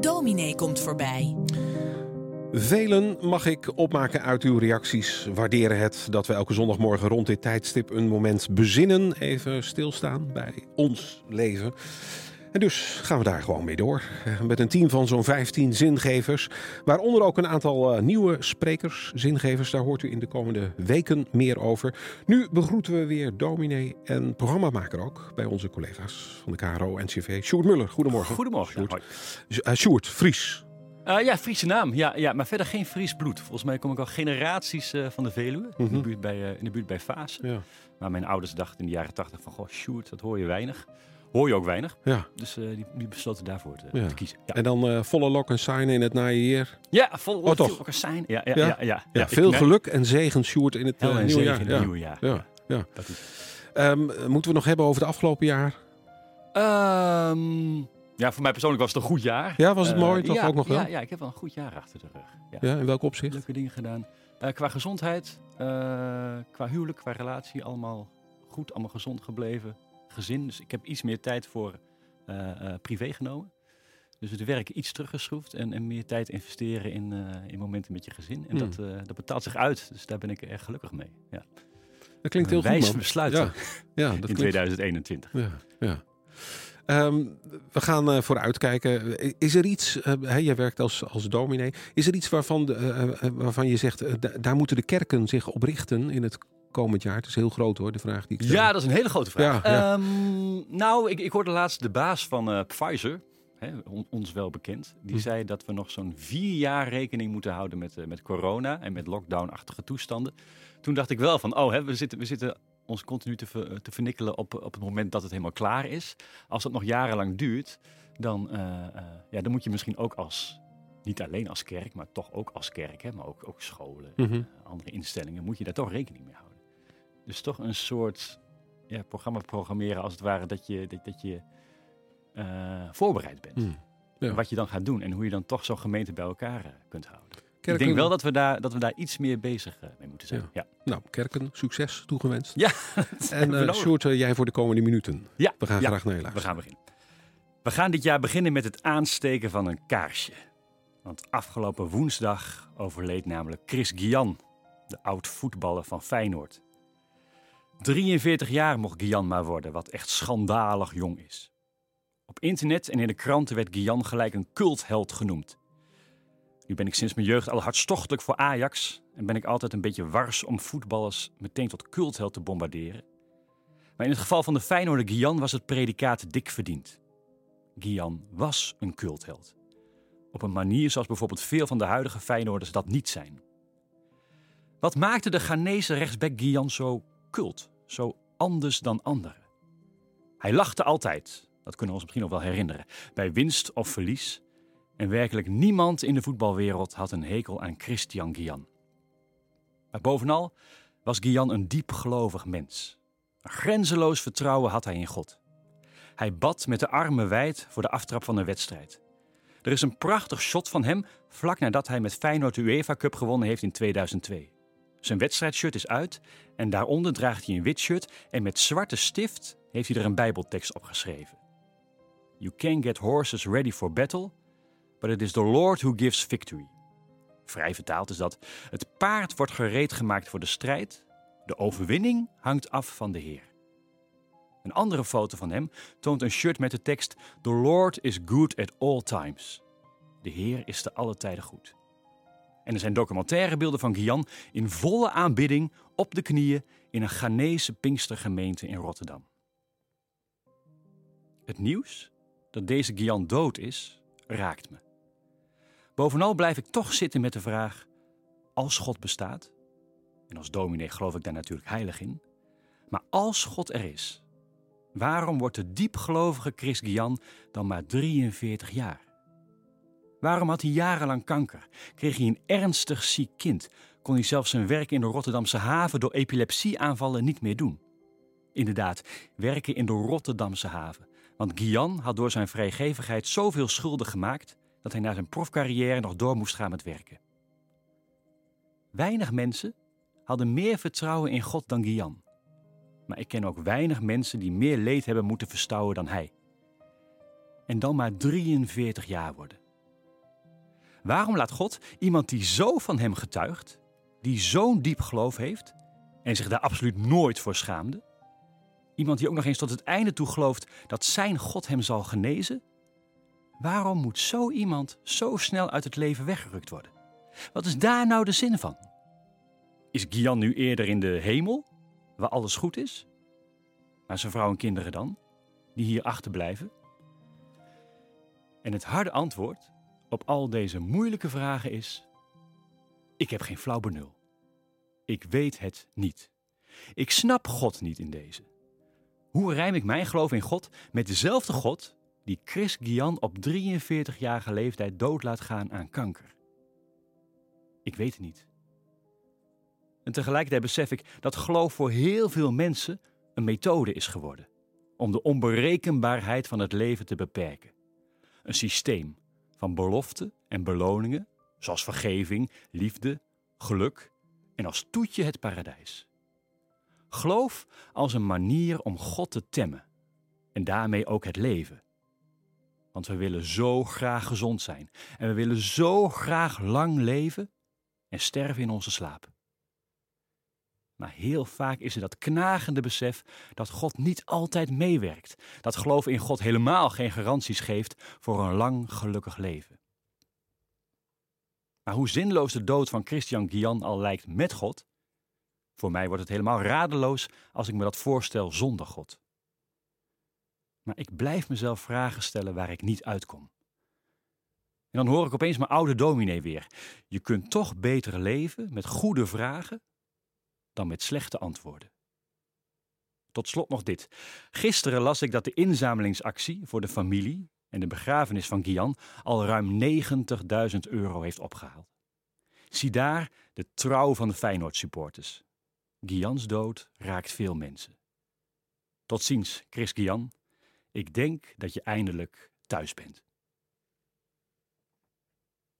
Dominee komt voorbij. Velen mag ik opmaken uit uw reacties. Waarderen het dat we elke zondagmorgen rond dit tijdstip een moment bezinnen. Even stilstaan bij ons leven. En dus gaan we daar gewoon mee door. Eh, Met een team van zo'n 15 zingevers. Waaronder ook een aantal eh, nieuwe sprekers, zingevers. Daar hoort u in de komende weken meer over. Nu begroeten we weer dominee en programmamaker ook. Bij onze collega's van de KRO-NCV. Sjoerd Muller, goedemorgen. Goedemorgen. Sjoerd. Hoi. Z- eh, Sjoerd, Fries. Ja, Friese naam. Ja, ja, maar verder geen Fries bloed. Volgens mij kom ik al generaties van de Veluwe. in, Mhm. de buurt bij, eh, in de buurt bij Vaassen. Ja. Maar mijn ouders dachten in de jaren tachtig van... Goh, Sjoerd, dat hoor je weinig. Hoor je ook weinig. ja. Dus eh, die, die besloten daarvoor te, Ja. te kiezen. Ja, En dan eh, volle lok en sign in het najaar. ja vol Oh, ook een zijn. Ja, ja, Ja? ja. ik- veel geluk en zegen, Sjoerd, in het eh, en nieuwe jaar. in Ja. het nieuwe jaar. Ja, ja. dat is- Ehm, moeten we nog hebben over het afgelopen jaar? Ehm, ja, voor mij persoonlijk was het een goed jaar. Ja, was het mooi? Toch ja, ook nog wel? Ja, ja, ik heb wel een goed jaar achter de rug. Ja. Ja, in welk opzicht? leuke dingen gedaan. Qua gezondheid, qua huwelijk, qua relatie, allemaal goed, allemaal gezond gebleven. Gezin, dus ik heb iets meer tijd voor eh, eh, privé genomen. Dus het werk iets teruggeschroefd en, en meer tijd investeren in, eh, in momenten met je gezin. En Hmm. dat, dat betaalt zich uit, dus daar ben ik erg gelukkig mee. Ja. Dat klinkt heel goed, wijs man. besluit Ja, ja, dat in klinkt... 2021. Ja, ja. Ehm, we gaan eh, vooruitkijken. Is er iets, eh, hè, jij werkt als, als dominee, is er iets waarvan, de, waarvan je zegt, da- daar moeten de kerken zich op richten in het komend jaar? Het is heel groot hoor, de vraag die ik stel. Ja, dat is een hele grote vraag. Ja, ja. Ehm, nou, ik, ik hoorde laatst de baas van eh, Pfizer, hè, on- ons wel bekend. Die Hm. zei dat we nog zo'n vier jaar rekening moeten houden met, eh, met corona en met lockdown-achtige toestanden. Toen dacht ik wel van, oh, hè, we, zitten, we zitten ons continu te, ver- te vernikkelen op, op het moment dat het helemaal klaar is. Als dat nog jarenlang duurt, dan, eh, eh, ja, dan moet je misschien ook als, niet alleen als kerk, maar toch ook als kerk, hè, maar ook, ook scholen, Mhm. andere instellingen, moet je daar toch rekening mee houden. Dus toch een soort ja, programma programmeren als het ware dat je, dat, dat je eh, voorbereid bent. Hmm. Ja. Wat je dan gaat doen en hoe je dan toch zo'n gemeente bij elkaar eh, kunt houden. Ik denk wel dat we daar, dat we daar iets meer bezig eh, mee moeten zijn. Ja. Ja. Nou, kerken, succes toegewenst. Ja, En we nodig. Sjoerd, jij voor de komende minuten. Ja, We gaan graag naar je we luisteren. gaan beginnen. We gaan dit jaar beginnen met het aansteken van een kaarsje. Want afgelopen woensdag overleed namelijk Chris Guian, de oud voetballer van Feyenoord. 43 jaar mocht Guian maar worden, wat echt schandalig jong is. Op internet en in de kranten werd Guian gelijk een cultheld genoemd. Nu ben ik sinds mijn jeugd al hartstochtelijk voor Ajax en ben ik altijd een beetje wars om voetballers meteen tot cultheld te bombarderen. Maar in het geval van de Feyenoorder Guian was het predicaat dik verdiend. Guian was een cultheld. Op een manier zoals bijvoorbeeld veel van de huidige Feyenoorders dat niet zijn. Wat maakte de Ghanese rechtsback Guian zo cult, zo anders dan anderen? Hij lachte altijd, dat kunnen we ons misschien nog wel herinneren, bij winst of verlies. En werkelijk niemand in de voetbalwereld had een hekel aan Christian Guian. Maar bovenal was Guian een diepgelovig mens. Grenzeloos vertrouwen had hij in God. Hij bad met de armen wijd voor de aftrap van een wedstrijd. Er is een prachtig shot van hem vlak nadat hij met Feyenoord de UEFA Cup gewonnen heeft in 2002. Zijn wedstrijdshirt is uit en daaronder draagt hij een wit shirt en met zwarte stift heeft hij er een bijbeltekst op geschreven. You can get horses ready for battle, but it is the Lord who gives victory. Vrij vertaald is dat het paard wordt gereed gemaakt voor de strijd, de overwinning hangt af van de Heer. Een andere foto van hem toont een shirt met de tekst The Lord is good at all times. De Heer is te alle tijden goed. En er zijn documentaire beelden van Guian in volle aanbidding op de knieën in een Ghanese Pinkstergemeente in Rotterdam. Het nieuws dat deze Guian dood is, raakt me. Bovenal blijf ik toch zitten met de vraag: als God bestaat, en als dominee geloof ik daar natuurlijk heilig in, maar als God er is, waarom wordt de diepgelovige Chris Guian dan maar 43 jaar? Waarom had hij jarenlang kanker? Kreeg hij een ernstig ziek kind? Kon hij zelfs zijn werk in de Rotterdamse haven door epilepsieaanvallen niet meer doen? Inderdaad, werken in de Rotterdamse haven. Want Guian had door zijn vrijgevigheid zoveel schulden gemaakt dat hij na zijn profcarrière nog door moest gaan met werken. Weinig mensen hadden meer vertrouwen in God dan Guian. Maar ik ken ook weinig mensen die meer leed hebben moeten verstouwen dan hij. En dan maar 43 jaar worden. Waarom laat God iemand die zo van hem getuigt, die zo'n diep geloof heeft en zich daar absoluut nooit voor schaamde, iemand die ook nog eens tot het einde toe gelooft dat zijn God hem zal genezen, waarom moet zo iemand zo snel uit het leven weggerukt worden? Wat is daar nou de zin van? Is Gian nu eerder in de hemel, waar alles goed is? Maar zijn vrouw en kinderen dan, die hier achterblijven? En het harde antwoord op al deze moeilijke vragen is: Ik heb geen flauw benul. Ik weet het niet. Ik snap God niet in deze. Hoe rijm ik mijn geloof in God met dezelfde God die Chris Gian op 43-jarige leeftijd dood laat gaan aan kanker? Ik weet het niet. En tegelijkertijd besef ik dat geloof voor heel veel mensen een methode is geworden om de onberekenbaarheid van het leven te beperken. Een systeem van beloften en beloningen, zoals vergeving, liefde, geluk en als toetje het paradijs. Geloof als een manier om God te temmen en daarmee ook het leven. Want we willen zo graag gezond zijn en we willen zo graag lang leven en sterven in onze slaap. Maar heel vaak is er dat knagende besef dat God niet altijd meewerkt. Dat geloof in God helemaal geen garanties geeft voor een lang gelukkig leven. Maar hoe zinloos de dood van Christian Guian al lijkt met God, voor mij wordt het helemaal radeloos als ik me dat voorstel zonder God. Maar ik blijf mezelf vragen stellen waar ik niet uitkom. En dan hoor ik opeens mijn oude dominee weer. Je kunt toch beter leven met goede vragen dan met slechte antwoorden. Tot slot nog dit. Gisteren las ik dat de inzamelingsactie voor de familie en de begrafenis van Gian al ruim 90.000 euro heeft opgehaald. Zie daar de trouw van de Feyenoord supporters. Gians dood raakt veel mensen. Tot ziens, Chris Gian. Ik denk dat je eindelijk thuis bent.